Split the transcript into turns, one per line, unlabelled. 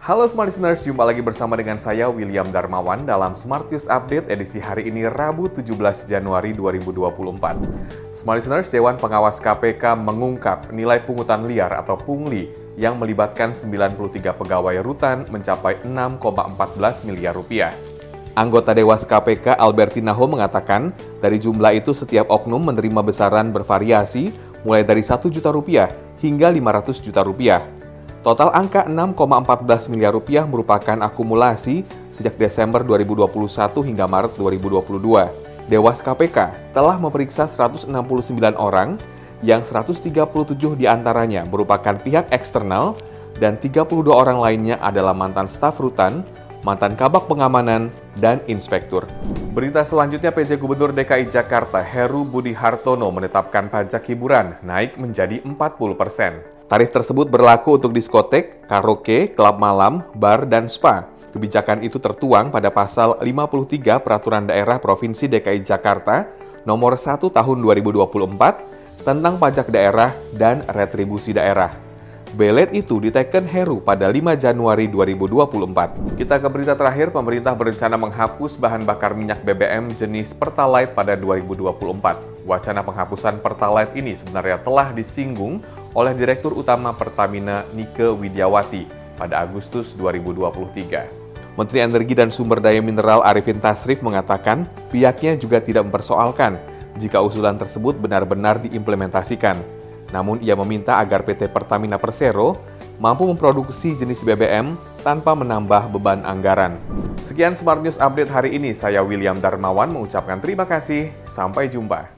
Halo Smart Listeners, jumpa lagi bersama dengan saya William Darmawan dalam Smart News Update edisi hari ini Rabu 17 Januari 2024. Smart Listeners, Dewan Pengawas KPK mengungkap nilai pungutan liar atau pungli yang melibatkan 93 pegawai rutan mencapai 6,14 miliar rupiah. Anggota Dewas KPK Albertina Ho mengatakan, dari jumlah itu setiap oknum menerima besaran bervariasi mulai dari 1 juta rupiah hingga 500 juta rupiah. Total angka 6,14 miliar rupiah merupakan akumulasi sejak Desember 2021 hingga Maret 2022. Dewas KPK telah memeriksa 169 orang yang 137 di antaranya merupakan pihak eksternal dan 32 orang lainnya adalah mantan staf rutan, mantan kabak pengamanan, dan inspektur. Berita selanjutnya PJ Gubernur DKI Jakarta Heru Budi Hartono menetapkan pajak hiburan naik menjadi 40 persen. Tarif tersebut berlaku untuk diskotek, karaoke, klub malam, bar, dan spa. Kebijakan itu tertuang pada pasal 53 Peraturan Daerah Provinsi DKI Jakarta nomor 1 tahun 2024 tentang pajak daerah dan retribusi daerah. Belet itu diteken Heru pada 5 Januari 2024. Kita ke berita terakhir, pemerintah berencana menghapus bahan bakar minyak BBM jenis Pertalite pada 2024. Wacana penghapusan Pertalite ini sebenarnya telah disinggung oleh Direktur Utama Pertamina Nike Widiawati pada Agustus 2023. Menteri Energi dan Sumber Daya Mineral Arifin Tasrif mengatakan pihaknya juga tidak mempersoalkan jika usulan tersebut benar-benar diimplementasikan namun ia meminta agar PT Pertamina Persero mampu memproduksi jenis BBM tanpa menambah beban anggaran. Sekian Smart News Update hari ini, saya William Darmawan mengucapkan terima kasih, sampai jumpa.